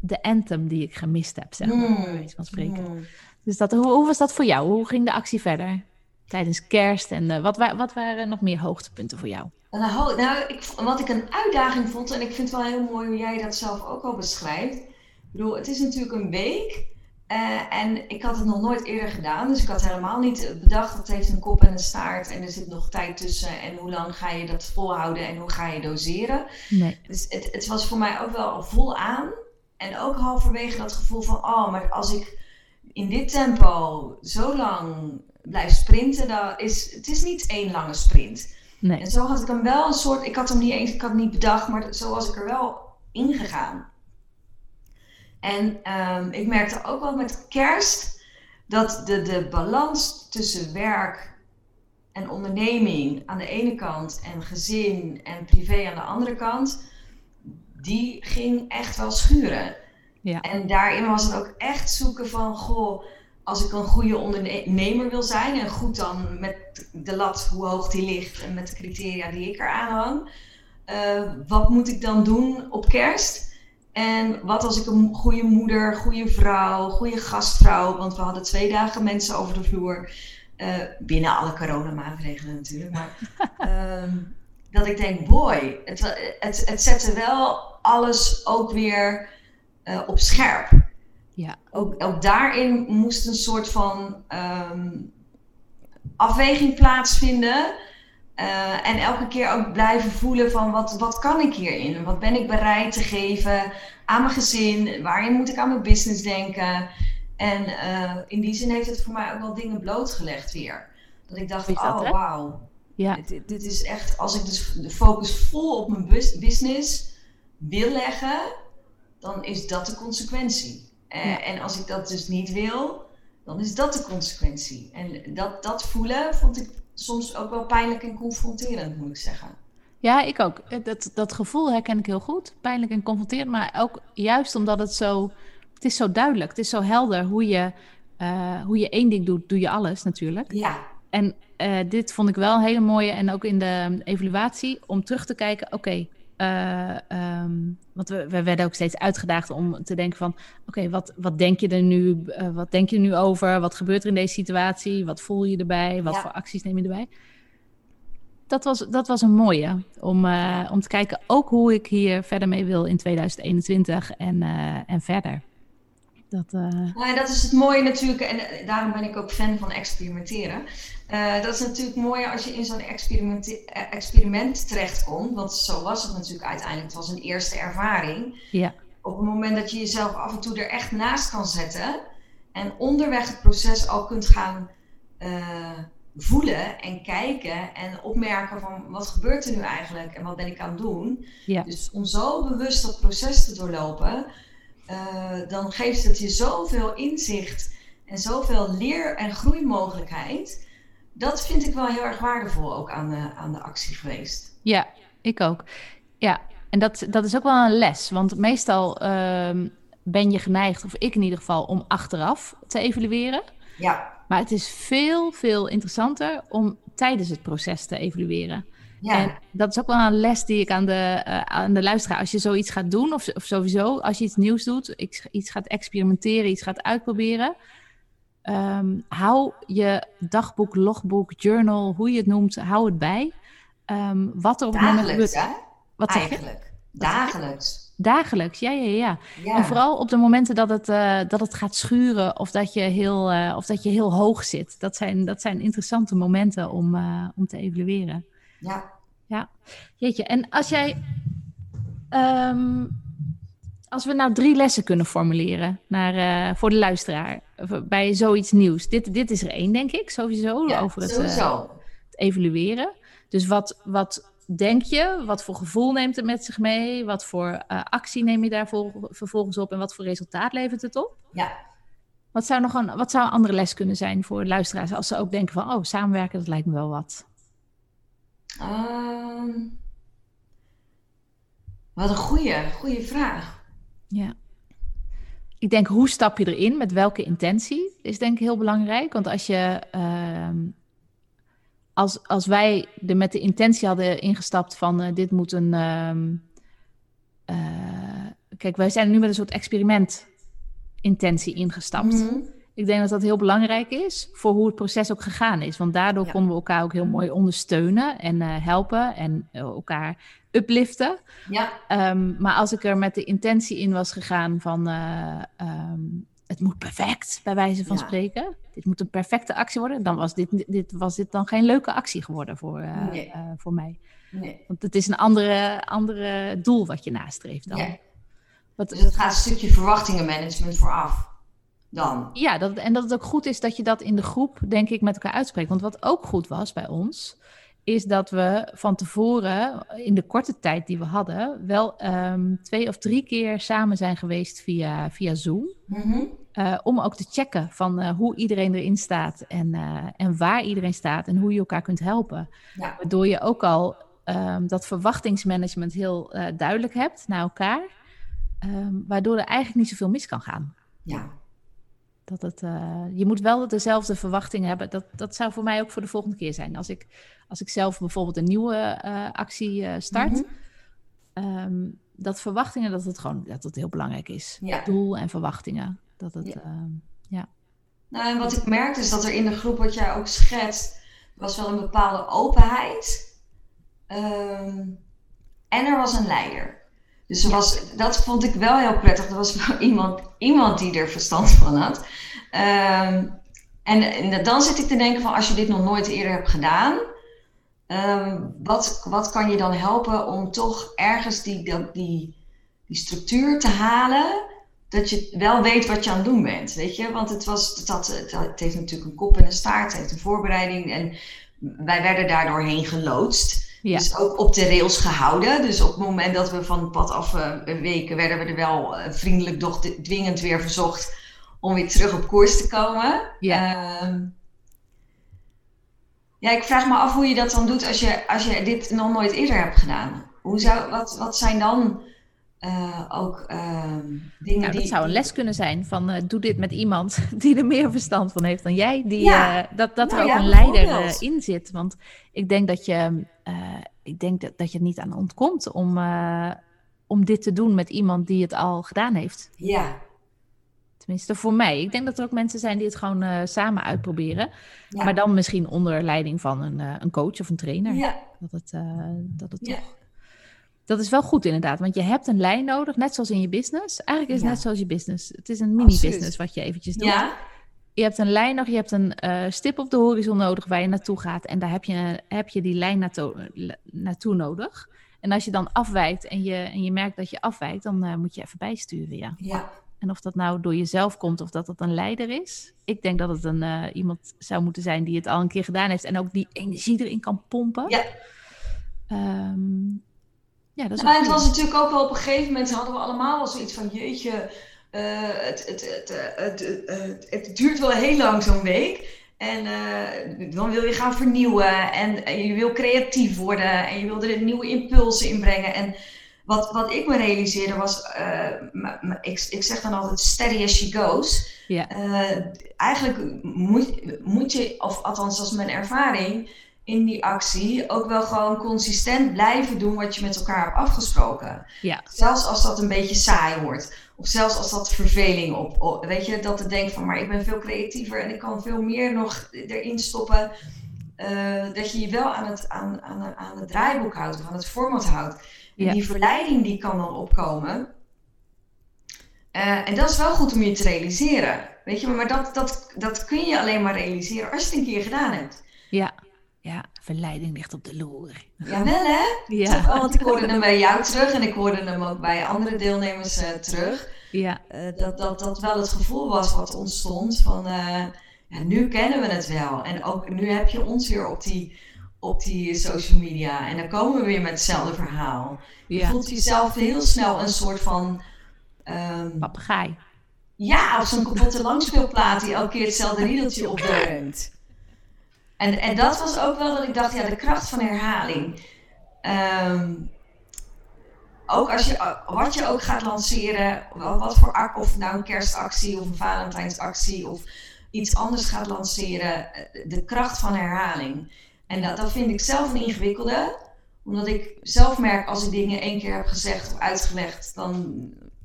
[SPEAKER 1] de anthem die ik gemist heb, zeg maar, mm. van spreken. Mm. Dus dat, hoe, hoe, was dat voor jou? Hoe ging de actie verder tijdens kerst? En uh, wat, wa wat waren nog meer hoogtepunten voor jou?
[SPEAKER 2] Nou, nou ik, wat ik een uitdaging vond, en ik vind het wel heel mooi hoe jij dat zelf ook al beschrijft. Ik bedoel, het is natuurlijk een week uh, en ik had het nog nooit eerder gedaan, dus ik had helemaal niet bedacht dat het heeft een kop en een staart en er zit nog tijd tussen en hoe lang ga je dat volhouden en hoe ga je doseren. Nee. Dus het, het was voor mij ook wel vol aan en ook halverwege dat gevoel van, oh, maar als ik in dit tempo zo lang blijf sprinten, dan is het is niet één lange sprint. Nee. En zo had ik hem wel een soort, ik had hem niet eens, ik had niet bedacht, maar zo was ik er wel ingegaan. En um, ik merkte ook wel met kerst dat de, de balans tussen werk en onderneming aan de ene kant en gezin en privé aan de andere kant, die ging echt wel schuren. Ja. En daarin was het ook echt zoeken van, goh, als ik een goede ondernemer wil zijn en goed dan met de lat hoe hoog die ligt en met de criteria die ik eraan hang, uh, wat moet ik dan doen op kerst? En wat als ik een goede moeder, goede vrouw, goede gastvrouw, want we hadden twee dagen mensen over de vloer, uh, binnen alle coronamaatregelen natuurlijk, maar uh, dat ik denk, boy, het, het, het zette wel alles ook weer uh, op scherp. Ja. Ook, ook daarin moest een soort van um, afweging plaatsvinden. Uh, en elke keer ook blijven voelen van wat, wat kan ik hierin? Wat ben ik bereid te geven aan mijn gezin? Waarin moet ik aan mijn business denken? En uh, in die zin heeft het voor mij ook wel dingen blootgelegd weer. Dat ik dacht, oh wauw. Ja. Dit, dit, is echt, als ik dus de focus vol op mijn business wil leggen, dan is dat de consequentie. Uh, En als ik dat dus niet wil, dan is dat de consequentie. En dat, dat voelen vond ik soms ook wel pijnlijk en confronterend, moet ik zeggen.
[SPEAKER 1] Ja, ik ook. Dat, dat gevoel herken ik heel goed. Pijnlijk en confronterend, maar ook juist omdat het zo... Het is zo duidelijk, het is zo helder hoe je, uh, hoe je één ding doet, doe je alles natuurlijk. Ja. En uh, dit vond ik wel een hele mooie en ook in de evaluatie om terug te kijken, oké, uh, um, want we, we, werden ook steeds uitgedaagd om te denken van... oké, wat, wat denk je er nu? Uh, wat denk je nu over? Wat gebeurt er in deze situatie? Wat voel je erbij? Wat voor acties neem je erbij? Dat was, dat was een mooie. Om, uh, om te kijken ook hoe ik hier verder mee wil in 2021 en, en verder.
[SPEAKER 2] Dat, nou, dat is het mooie natuurlijk. En daarom ben ik ook fan van experimenteren. Uh, dat is natuurlijk mooi als je in zo'n experiment, eh, experiment terechtkomt. Want zo was het natuurlijk uiteindelijk. Het was een eerste ervaring. Ja. Op het moment dat je jezelf af en toe er echt naast kan zetten. En onderweg het proces al kunt gaan uh, voelen en kijken. En opmerken van wat gebeurt er nu eigenlijk en wat ben ik aan het doen. Ja. Dus om zo bewust dat proces te doorlopen. Uh, dan geeft het je zoveel inzicht en zoveel leer- en groeimogelijkheid dat vind ik wel heel erg waardevol ook aan de, aan de actie geweest.
[SPEAKER 1] Ja, ik ook. Ja, en dat, dat is ook wel een les. Want meestal uh, ben je geneigd, of ik in ieder geval, om achteraf te evalueren. Ja. Maar het is veel, veel interessanter om tijdens het proces te evalueren. Ja. En dat is ook wel een les die ik aan de, uh, aan de luisteraar. Als je zoiets gaat doen, of, of sowieso als je iets nieuws doet, iets gaat experimenteren, iets gaat uitproberen Um, hou je dagboek, logboek, journal, hoe je het noemt, hou het bij. Um, wat er op het moment gebeurt.
[SPEAKER 2] Wat Eigenlijk. Dagelijks.
[SPEAKER 1] Dagelijks, ja, ja, ja, ja. En vooral op de momenten dat het, uh, dat het gaat schuren of dat je heel, uh, of dat je heel hoog zit. Dat zijn, dat zijn interessante momenten om, uh, om te evalueren. Ja. Ja, jeetje. En als jij um, als we nou drie lessen kunnen formuleren naar, uh, voor de luisteraar bij zoiets nieuws. Dit, dit is er één, denk ik, sowieso, over het, uh, het, evalueren. Dus wat, wat denk je? Wat voor gevoel neemt het met zich mee? Wat voor uh, actie neem je daarvoor vervolgens op? En wat voor resultaat levert het op? Ja. Wat zou nog een, wat zou een andere les kunnen zijn voor luisteraars als ze ook denken van, oh, samenwerken, dat lijkt me wel wat?
[SPEAKER 2] Ehm, wat een goede, goede vraag.
[SPEAKER 1] Ja. Ik denk, hoe stap je erin? Met welke intentie? Is denk ik heel belangrijk. Want als je. ehm, als, als wij er met de intentie hadden ingestapt van eh, dit moet een. ehm, eh, kijk, wij zijn nu met een soort experiment-intentie ingestapt.
[SPEAKER 2] Mhm.
[SPEAKER 1] Ik denk dat dat heel belangrijk is voor hoe het proces ook gegaan is. Want daardoor
[SPEAKER 2] Ja.
[SPEAKER 1] konden we elkaar ook heel mooi ondersteunen en eh, helpen en elkaar upliften.
[SPEAKER 2] Ja,
[SPEAKER 1] Ehm, maar als ik er met de intentie in was gegaan van eh, ehm, het moet perfect, bij wijze van
[SPEAKER 2] Ja.
[SPEAKER 1] spreken. Dit moet een perfecte actie worden. Dan was dit, dit, was dit dan geen leuke actie geworden voor, eh,
[SPEAKER 2] Nee.
[SPEAKER 1] eh, voor mij.
[SPEAKER 2] nee.
[SPEAKER 1] Want het is een andere, andere doel wat je nastreeft dan.
[SPEAKER 2] Ja.
[SPEAKER 1] Wat,
[SPEAKER 2] Dus het gaat een stukje verwachtingenmanagement vooraf. Dan.
[SPEAKER 1] Ja, dat, en dat het ook goed is dat je dat in de groep, denk ik, met elkaar uitspreekt. Want wat ook goed was bij ons, is dat we van tevoren, in de korte tijd die we hadden, wel ehm, twee of drie keer samen zijn geweest via, via Zoom.
[SPEAKER 2] Mhm.
[SPEAKER 1] Eh, om ook te checken van eh, hoe iedereen erin staat en, eh, en waar iedereen staat en hoe je elkaar kunt helpen.
[SPEAKER 2] Ja.
[SPEAKER 1] Waardoor je ook al ehm, dat verwachtingsmanagement heel duidelijk hebt naar elkaar. ehm, waardoor er eigenlijk niet zoveel mis kan gaan.
[SPEAKER 2] Ja.
[SPEAKER 1] Dat het, eh, je moet wel dezelfde verwachtingen hebben. Dat, dat zou voor mij ook voor de volgende keer zijn. Als ik, als ik zelf bijvoorbeeld een nieuwe eh, actie eh, start.
[SPEAKER 2] Mhm.
[SPEAKER 1] ehm, dat verwachtingen, dat het gewoon dat het heel belangrijk is.
[SPEAKER 2] Ja.
[SPEAKER 1] Doel en verwachtingen. Dat het,
[SPEAKER 2] Ja.
[SPEAKER 1] ehm,
[SPEAKER 2] Nou, en wat ik merkte is dat er in de groep wat jij ook schetst, was wel een bepaalde openheid. Ehm, en er was een leider. Dus
[SPEAKER 1] Ja.
[SPEAKER 2] was, dat vond ik wel heel prettig. Er was wel iemand, iemand die er verstand van had. Ehm, en, en dan zit ik te denken van als je dit nog nooit eerder hebt gedaan, ehm, wat, wat kan je dan helpen om toch ergens die, dat- die, die structuur te halen? dat je wel weet wat je aan het doen bent, weet je? Want het, was, het, het, had- het heeft natuurlijk een kop en een staart, het heeft een voorbereiding en wij werden daar doorheen geloodst.
[SPEAKER 1] Ja.
[SPEAKER 2] Dus ook op de rails gehouden. Dus op het moment dat we van het pad af eh, weken, werden we er wel eh, vriendelijk, doch dwingend weer verzocht om weer terug op koers te komen.
[SPEAKER 1] Ja.
[SPEAKER 2] Ehm, ja, ik vraag me af hoe je dat dan doet als je, als je dit nog nooit eerder hebt gedaan. Hoe zou, wat, wat zijn dan eh, ook ehm, dingen
[SPEAKER 1] Nou,
[SPEAKER 2] die...
[SPEAKER 1] dat zou een les kunnen zijn van eh, doe dit met iemand die er meer verstand van heeft dan jij. Die,
[SPEAKER 2] Ja.
[SPEAKER 1] eh, dat dat er
[SPEAKER 2] Nou
[SPEAKER 1] ook
[SPEAKER 2] ja,
[SPEAKER 1] een leider eh, in zit. Want ik denk dat je, eh, ik denk dat, dat je er niet aan ontkomt om, eh, om dit te doen met iemand die het al gedaan heeft.
[SPEAKER 2] Ja,
[SPEAKER 1] Tenminste, voor mij. Ik denk dat er ook mensen zijn die het gewoon eh, samen uitproberen.
[SPEAKER 2] ja.
[SPEAKER 1] Maar dan misschien onder leiding van een, een coach of een trainer.
[SPEAKER 2] ja,
[SPEAKER 1] Dat het, dat het
[SPEAKER 2] Ja.
[SPEAKER 1] toch... Dat is wel goed inderdaad, want je hebt een lijn nodig, net zoals in je business. Eigenlijk is het net zoals je business. Het is een mini-business wat je eventjes doet.
[SPEAKER 2] ja,
[SPEAKER 1] Je hebt een lijn nog, je hebt een eh, stip op de horizon nodig waar je naartoe gaat. En daar heb je, heb je die lijn naartoe, naartoe nodig. En als je dan afwijkt en je, en je merkt dat je afwijkt, dan eh, moet je even bijsturen, ja.
[SPEAKER 2] ja.
[SPEAKER 1] En of dat nou door jezelf komt of dat het een leider is. Ik denk dat het een, eh, iemand zou moeten zijn die het al een keer gedaan heeft en ook die energie erin kan pompen.
[SPEAKER 2] Ja.
[SPEAKER 1] Ehm, ja, dat is
[SPEAKER 2] Nou, het was natuurlijk ook wel op een gegeven moment hadden we allemaal wel zoiets van jeetje, het, het, het, eh, het, eh, het, het duurt wel heel lang zo'n week. En eh, dan wil je gaan vernieuwen en, je wil creatief worden en je wil er nieuwe impulsen in brengen. En wat, wat ik me realiseerde was, eh, ik, ik zeg dan altijd steady as she goes. Eh, eigenlijk moet, moet je, of althans dat is mijn ervaring, in die actie ook wel gewoon consistent blijven doen wat je met elkaar hebt afgesproken.
[SPEAKER 1] Ja.
[SPEAKER 2] Zelfs als dat een beetje saai wordt. Of zelfs als dat verveling op, op- weet je, dat ik denk van, maar ik ben veel creatiever en ik kan veel meer nog erin stoppen. Eh, dat je je wel aan het, aan, aan, aan het draaiboek houdt of aan het format houdt. En
[SPEAKER 1] Ja.
[SPEAKER 2] die verleiding die kan dan opkomen. Eh, en dat is wel goed om je te realiseren. Weet je, maar dat, dat, dat kun je alleen maar realiseren als je het een keer gedaan hebt.
[SPEAKER 1] Ja. Ja, verleiding ligt op de loer.
[SPEAKER 2] Jawel hè?
[SPEAKER 1] Ja,
[SPEAKER 2] Toch wel, want ik hoorde hem bij jou terug en ik hoorde hem ook bij andere deelnemers eh, terug.
[SPEAKER 1] ja,
[SPEAKER 2] Eh, dat, dat dat wel het gevoel was wat ontstond van eh, ja, nu kennen we het wel. En ook nu heb je ons weer op die, op die social media. En dan komen we weer met hetzelfde verhaal. Je
[SPEAKER 1] ja.
[SPEAKER 2] voelt jezelf heel snel een soort van... ehm,
[SPEAKER 1] Papegaai.
[SPEAKER 2] Ja, of zo'n kapotte langspeelplaat die elke keer hetzelfde riedeltje opdeunt. En, en dat was ook wel dat ik dacht, ja, de kracht van herhaling. Ehm, ook als je, wat je ook gaat lanceren, wat voor of nou een kerstactie of een Valentijnsactie of iets anders gaat lanceren, de kracht van herhaling. En dat, dat vind ik zelf een ingewikkelde, omdat ik zelf merk als ik dingen één keer heb gezegd of uitgelegd, dan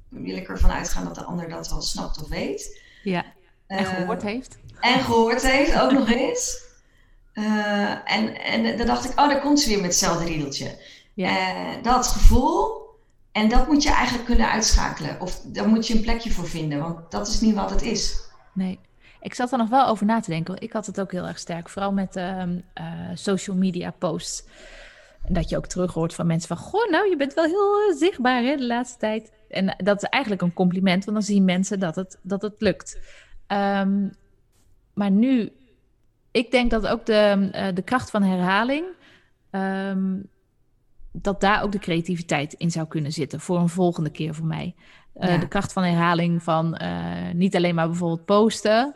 [SPEAKER 2] wil ik ervan uitgaan dat de ander dat wel snapt of weet.
[SPEAKER 1] Ja, en gehoord heeft.
[SPEAKER 2] En gehoord heeft, ook nog eens. Uh, en, en dan dacht ik, oh, daar komt ze weer met hetzelfde riedeltje. Ja. Uh, dat gevoel, en dat moet je eigenlijk kunnen uitschakelen. Of daar moet je een plekje voor vinden, want dat is niet wat het is.
[SPEAKER 1] Nee. Ik zat er nog wel over na te denken. Ik had het ook heel erg sterk, vooral met uh, social media posts. Dat je ook terug hoort van mensen van... Goh, nou, je bent wel heel zichtbaar hè, de laatste tijd. En dat is eigenlijk een compliment, want dan zien mensen dat het, dat het lukt. Um, maar nu ik denk dat ook de, uh, de kracht van herhaling, um, dat daar ook de creativiteit in zou kunnen zitten voor een volgende keer voor mij. Uh, ja. De kracht van herhaling van uh, niet alleen maar bijvoorbeeld posten,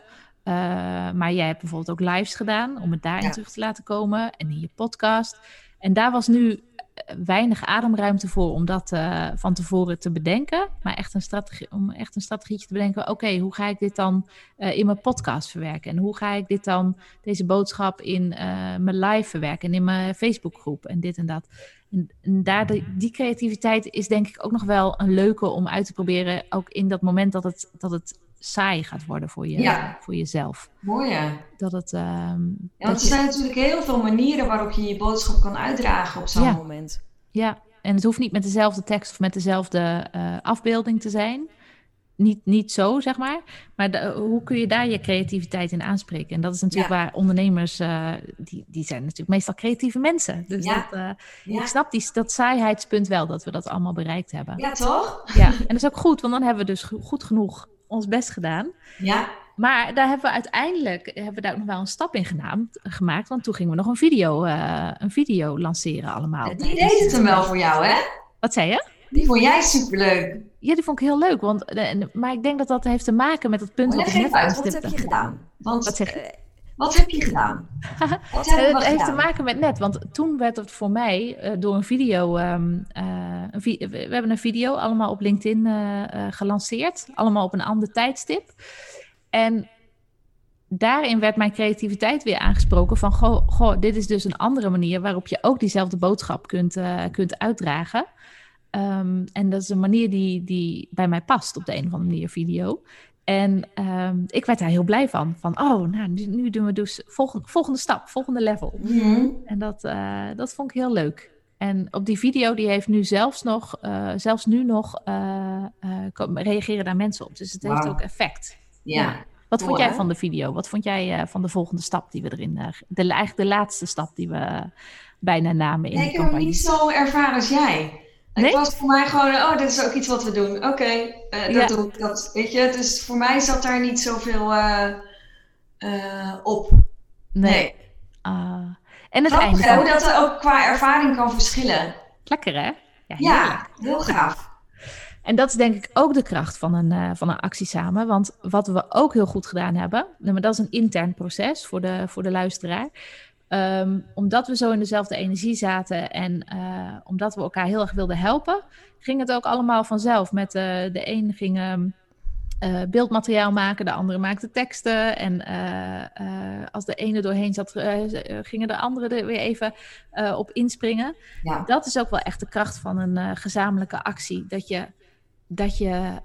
[SPEAKER 1] maar jij hebt bijvoorbeeld ook lives gedaan om het daarin ja. terug te laten komen en in je podcast. En daar was nu weinig ademruimte voor om dat uh, van tevoren te bedenken. Maar echt een strategie, om echt een strategietje te bedenken. Oké, hoe ga ik dit dan uh, in mijn podcast verwerken? En hoe ga ik dit dan, deze boodschap in uh, mijn live verwerken en in mijn Facebookgroep en dit en dat. En, daar die creativiteit is denk ik ook nog wel een leuke om uit te proberen. Ook in dat moment dat het, dat het saai gaat worden voor, je, ja. voor jezelf.
[SPEAKER 2] Mooi ja.
[SPEAKER 1] Dat het, um,
[SPEAKER 2] ja, want er zijn natuurlijk heel veel manieren waarop je je boodschap kan uitdragen op zo'n
[SPEAKER 1] ja.
[SPEAKER 2] moment.
[SPEAKER 1] Ja, en het hoeft niet met dezelfde tekst of met dezelfde uh, afbeelding te zijn. Niet, niet zo, zeg maar. Maar de, hoe kun je daar je creativiteit in aanspreken? En dat is natuurlijk ja. waar ondernemers, uh, die, die zijn natuurlijk meestal creatieve mensen. Dus ja. dat, uh, ja. ik snap die, dat saaiheiidspunt wel, dat we dat allemaal bereikt hebben.
[SPEAKER 2] Ja, toch?
[SPEAKER 1] Ja, en dat is ook goed, want dan hebben we dus goed genoeg ons best gedaan.
[SPEAKER 2] Ja.
[SPEAKER 1] Maar daar hebben we uiteindelijk hebben we daar ook nog wel een stap in gedaan, gemaakt. Want toen gingen we nog een video, uh, een video lanceren allemaal.
[SPEAKER 2] Die deed het hem wel voor jou, hè?
[SPEAKER 1] Wat zei je?
[SPEAKER 2] Die vond jij superleuk.
[SPEAKER 1] Ja, die vond ik heel leuk. Want, maar ik denk dat dat heeft te maken met het punt
[SPEAKER 2] wat
[SPEAKER 1] ik
[SPEAKER 2] net uit. Wat heb je gedaan? Want,
[SPEAKER 1] wat zeg je?
[SPEAKER 2] Wat heb je gedaan?
[SPEAKER 1] Wat het heeft gedaan? te maken met net, want toen werd het voor mij uh, door een video. Um, uh, een vi we hebben een video allemaal op LinkedIn uh, gelanceerd, allemaal op een ander tijdstip. En daarin werd mijn creativiteit weer aangesproken van, goh, goh, dit is dus een andere manier waarop je ook diezelfde boodschap kunt, kunt uitdragen. Um, en dat is een manier die, die bij mij past op de een of andere manier, video. En um, ik werd daar heel blij van. Van, oh, nou, nu, nu doen we dus volgende, volgende stap, volgende level.
[SPEAKER 2] Mm -hmm.
[SPEAKER 1] En dat, uh, dat vond ik heel leuk. En op die video, die heeft nu zelfs nog, uh, zelfs nu nog, uh, reageren daar mensen op. Dus het heeft ook effect.
[SPEAKER 2] Ja. ja.
[SPEAKER 1] Wat vond jij van de video? Wat vond jij van de volgende stap die we erin, de, eigenlijk de laatste stap die we bijna namen in
[SPEAKER 2] nee,
[SPEAKER 1] de campagne?
[SPEAKER 2] Ik heb hem niet zo ervaren als jij. Nee? Het was voor mij gewoon, oh, dit is ook iets wat we doen. Oké, okay, uh, dat ja. doe ik. Dat, weet je, dus voor mij zat daar niet zoveel uh, uh, op.
[SPEAKER 1] Nee. nee. Uh, en het
[SPEAKER 2] Grappig, einde. Hoe dat er ook qua ervaring kan verschillen.
[SPEAKER 1] Lekker, hè?
[SPEAKER 2] Ja, ja heel gaaf.
[SPEAKER 1] En dat is denk ik ook de kracht van een, van een actie samen. Want wat we ook heel goed gedaan hebben, maar dat is een intern proces voor de, voor de luisteraar. Um, omdat we zo in dezelfde energie zaten en uh, omdat we elkaar heel erg wilden helpen, ging het ook allemaal vanzelf. Met uh, de een ging uh, beeldmateriaal maken, de andere maakte teksten. En als de ene doorheen zat, gingen de andere er weer even op inspringen.
[SPEAKER 2] Ja.
[SPEAKER 1] Dat is ook wel echt de kracht van een gezamenlijke actie. Dat je, dat, je,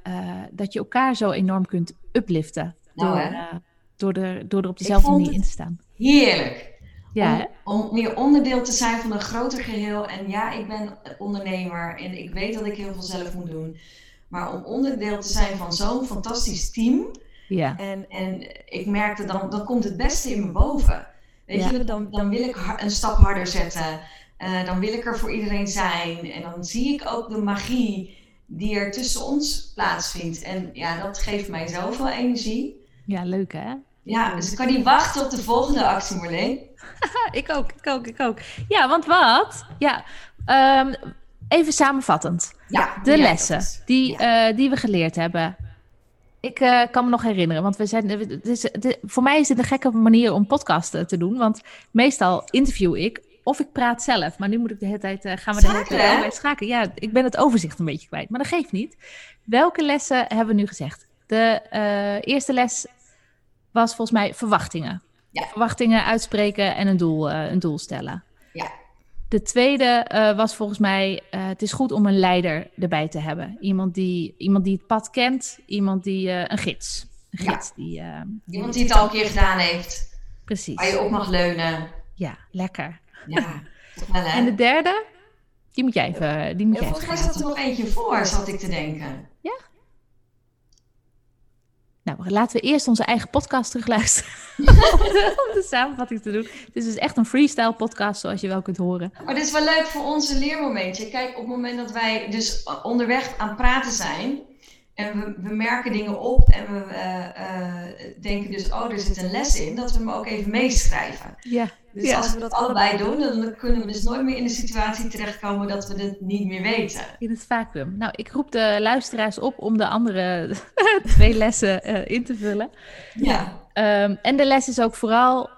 [SPEAKER 1] dat je elkaar zo enorm kunt upliften.
[SPEAKER 2] Nou,
[SPEAKER 1] door, door, er, door er op dezelfde manier in te staan.
[SPEAKER 2] Heerlijk.
[SPEAKER 1] Ja,
[SPEAKER 2] om, om, meer onderdeel te zijn van een groter geheel. En ja, ik ben ondernemer en ik weet dat ik heel veel zelf moet doen. Maar om onderdeel te zijn van zo'n fantastisch team.
[SPEAKER 1] Ja.
[SPEAKER 2] En, en ik merkte dan, dan komt het beste in me boven. Weet ja. je, dan, dan wil ik een stap harder zetten. Uh, dan wil ik er voor iedereen zijn. En dan zie ik ook de magie die er tussen ons plaatsvindt. En ja, dat geeft mij zoveel energie.
[SPEAKER 1] Ja, leuk hè?
[SPEAKER 2] Ja, dus ik kan niet wachten op de volgende actie, Marleen.
[SPEAKER 1] ik ook, ik ook, ik ook. Ja, want wat? Ja, um, even samenvattend.
[SPEAKER 2] Ja,
[SPEAKER 1] de lessen die, ja. uh, die we geleerd hebben. Ik uh, kan me nog herinneren, want we zijn, het is, het, voor mij is dit een gekke manier om podcasten te doen. Want meestal interview ik of ik praat zelf. Maar nu moet ik de hele tijd, uh, gaan we de hele tijd schakelen. Ja, ik ben het overzicht een beetje kwijt, maar dat geeft niet. Welke lessen hebben we nu gezegd? De eerste les was volgens mij verwachtingen. Ja. Verwachtingen uitspreken en een doel, een doel stellen.
[SPEAKER 2] Ja.
[SPEAKER 1] De tweede uh, was volgens mij, uh, het is goed om een leider erbij te hebben. Iemand die, iemand die het pad kent, iemand die, een gids. Een gids
[SPEAKER 2] ja. die, iemand die het al een keer gedaan heeft.
[SPEAKER 1] Precies.
[SPEAKER 2] Waar je op mag leunen.
[SPEAKER 1] Ja, lekker.
[SPEAKER 2] Ja,
[SPEAKER 1] wel, En de derde, die moet jij even. Die moet ja,
[SPEAKER 2] jij volgens mij zat er nog eentje voor, zat ik te denken.
[SPEAKER 1] Nou, laten we eerst onze eigen podcast terugluisteren. om, de, om de samenvatting te doen. Dit is dus echt een freestyle podcast, zoals je wel kunt horen.
[SPEAKER 2] Maar dit is wel leuk voor onze leermomentje. Kijk, op het moment dat wij dus onderweg aan het praten zijn. En we, we merken dingen op en we uh, uh, denken dus, oh, er zit een les in, dat we hem ook even meeschrijven.
[SPEAKER 1] Ja.
[SPEAKER 2] Dus als we dat allebei doen, dan kunnen we dus nooit meer in de situatie terechtkomen dat we het niet meer weten.
[SPEAKER 1] In het vacuüm. Nou, ik roep de luisteraars op om de andere twee lessen uh, in te vullen.
[SPEAKER 2] Ja.
[SPEAKER 1] Um, en de les is ook vooral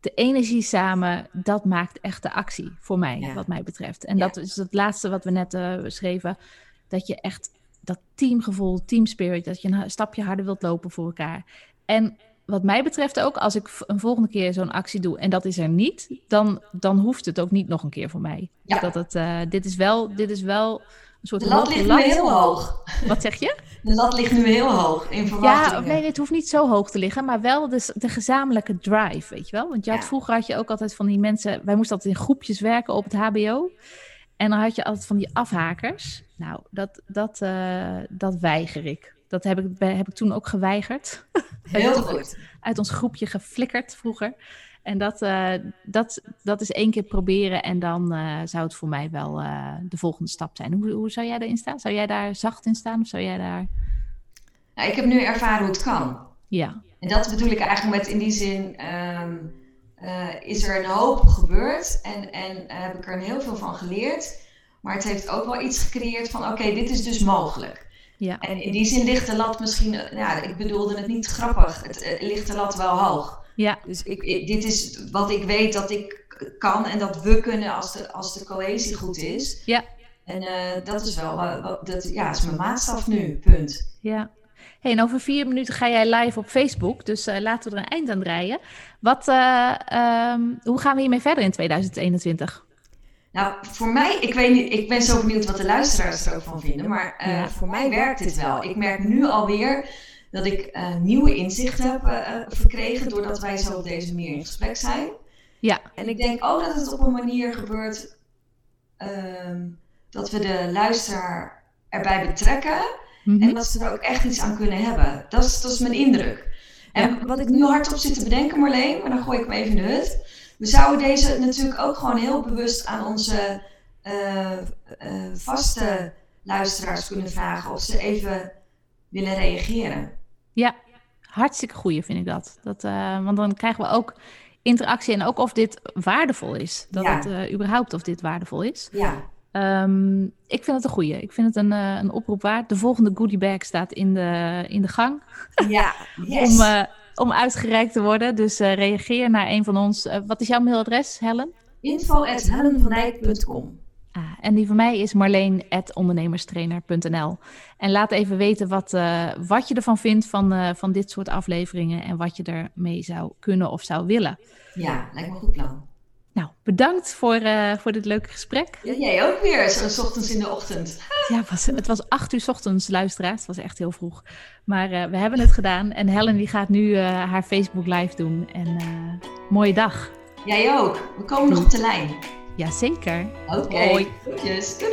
[SPEAKER 1] de energie samen, dat maakt echt de actie voor mij, ja. wat mij betreft. En ja. dat is het laatste wat we net schreven, dat je echt dat teamgevoel, teamspirit, dat je een stapje harder wilt lopen voor elkaar. En wat mij betreft ook, als ik een volgende keer zo'n actie doe en dat is er niet, dan, dan hoeft het ook niet nog een keer voor mij. Ja. Dat het, uh, dit, is wel, dit is wel een soort
[SPEAKER 2] De lat ligt nu heel hoog.
[SPEAKER 1] Wat zeg je?
[SPEAKER 2] De lat ligt nu heel hoog in verwachtingen.
[SPEAKER 1] Ja, nee, het hoeft niet zo hoog te liggen, maar wel de, de gezamenlijke drive, weet je wel? Want je had, ja. vroeger had je ook altijd van die mensen, wij moesten altijd in groepjes werken op het HBO. En dan had je altijd van die afhakers. Nou, dat, dat, uh, dat weiger ik. Dat heb ik, heb ik toen ook geweigerd.
[SPEAKER 2] Heel goed.
[SPEAKER 1] Uit ons groepje geflikkerd vroeger. En dat, uh, dat, dat is één keer proberen en dan uh, zou het voor mij wel uh, de volgende stap zijn. Hoe, hoe zou jij erin staan? Zou jij daar zacht in staan of zou jij daar...
[SPEAKER 2] Nou, ik heb nu ervaren hoe het kan.
[SPEAKER 1] Ja.
[SPEAKER 2] En dat bedoel ik eigenlijk met in die zin... Um, is er een hoop gebeurd en, en heb ik er heel veel van geleerd. Maar het heeft ook wel iets gecreëerd van oké, okay, dit is dus mogelijk.
[SPEAKER 1] Ja.
[SPEAKER 2] En in die zin ligt de lat misschien, ja, ik bedoelde het niet grappig, het ligt de lat wel hoog.
[SPEAKER 1] Ja.
[SPEAKER 2] Dus ik, ik, dit is wat ik weet dat ik kan en dat we kunnen als de, als de cohesie goed is.
[SPEAKER 1] Ja.
[SPEAKER 2] En uh, dat is wel, uh, dat ja, is mijn maatstaf nu, punt.
[SPEAKER 1] Ja. Hey, en over vier minuten ga jij live op Facebook, dus uh, laten we er een eind aan draaien. Wat, um, hoe gaan we hiermee verder in 2021?
[SPEAKER 2] Nou, voor mij, ik weet niet, ik ben zo benieuwd wat de luisteraars er ook van vinden, maar uh, ja. voor mij werkt dit wel. Ik merk nu alweer dat ik uh, nieuwe inzichten heb uh, verkregen doordat wij zo op deze manier in gesprek zijn.
[SPEAKER 1] Ja.
[SPEAKER 2] En ik denk ook dat het op een manier gebeurt ehm, dat we de luisteraar erbij betrekken mm -hmm. en dat ze er ook echt iets aan kunnen hebben. Dat is, dat is mijn indruk. En ja. wat ik nu hardop zit te bedenken, Marleen, maar dan gooi ik hem even in de hut we zouden deze natuurlijk ook gewoon heel bewust aan onze uh, uh, vaste luisteraars kunnen vragen of ze even willen reageren.
[SPEAKER 1] Ja, hartstikke goeie vind ik dat. dat uh, want dan krijgen we ook interactie en ook of dit waardevol is. Dat ja. het überhaupt of dit waardevol is.
[SPEAKER 2] Ja.
[SPEAKER 1] Um, ik vind het een goeie. Ik vind het een, een oproep waard. De volgende goodie bag staat in de, in de gang.
[SPEAKER 2] Ja, yes.
[SPEAKER 1] Om om uitgereikt te worden. Dus uh, reageer naar een van ons. Wat is jouw mailadres, Helen?
[SPEAKER 2] info.helenvandijk.com
[SPEAKER 1] ah, En die van mij is marleen.ondernemerstrainer.nl En laat even weten wat, wat je ervan vindt van, van dit soort afleveringen... en wat je ermee zou kunnen of zou willen.
[SPEAKER 2] Ja, lijkt me een goed plan.
[SPEAKER 1] Nou, bedankt voor, uh, voor dit leuke gesprek.
[SPEAKER 2] Ja, jij ook weer, zo ochtends in de ochtend.
[SPEAKER 1] Ja, het was, het was acht uur s ochtends, luisteraars. Het was echt heel vroeg. Maar uh, we hebben het gedaan. En Helen die gaat nu uh, haar Facebook live doen. En mooie dag.
[SPEAKER 2] Jij ook. We komen Doei. nog op de lijn.
[SPEAKER 1] Jazeker.
[SPEAKER 2] Oké. Okay. Goedjes. Doei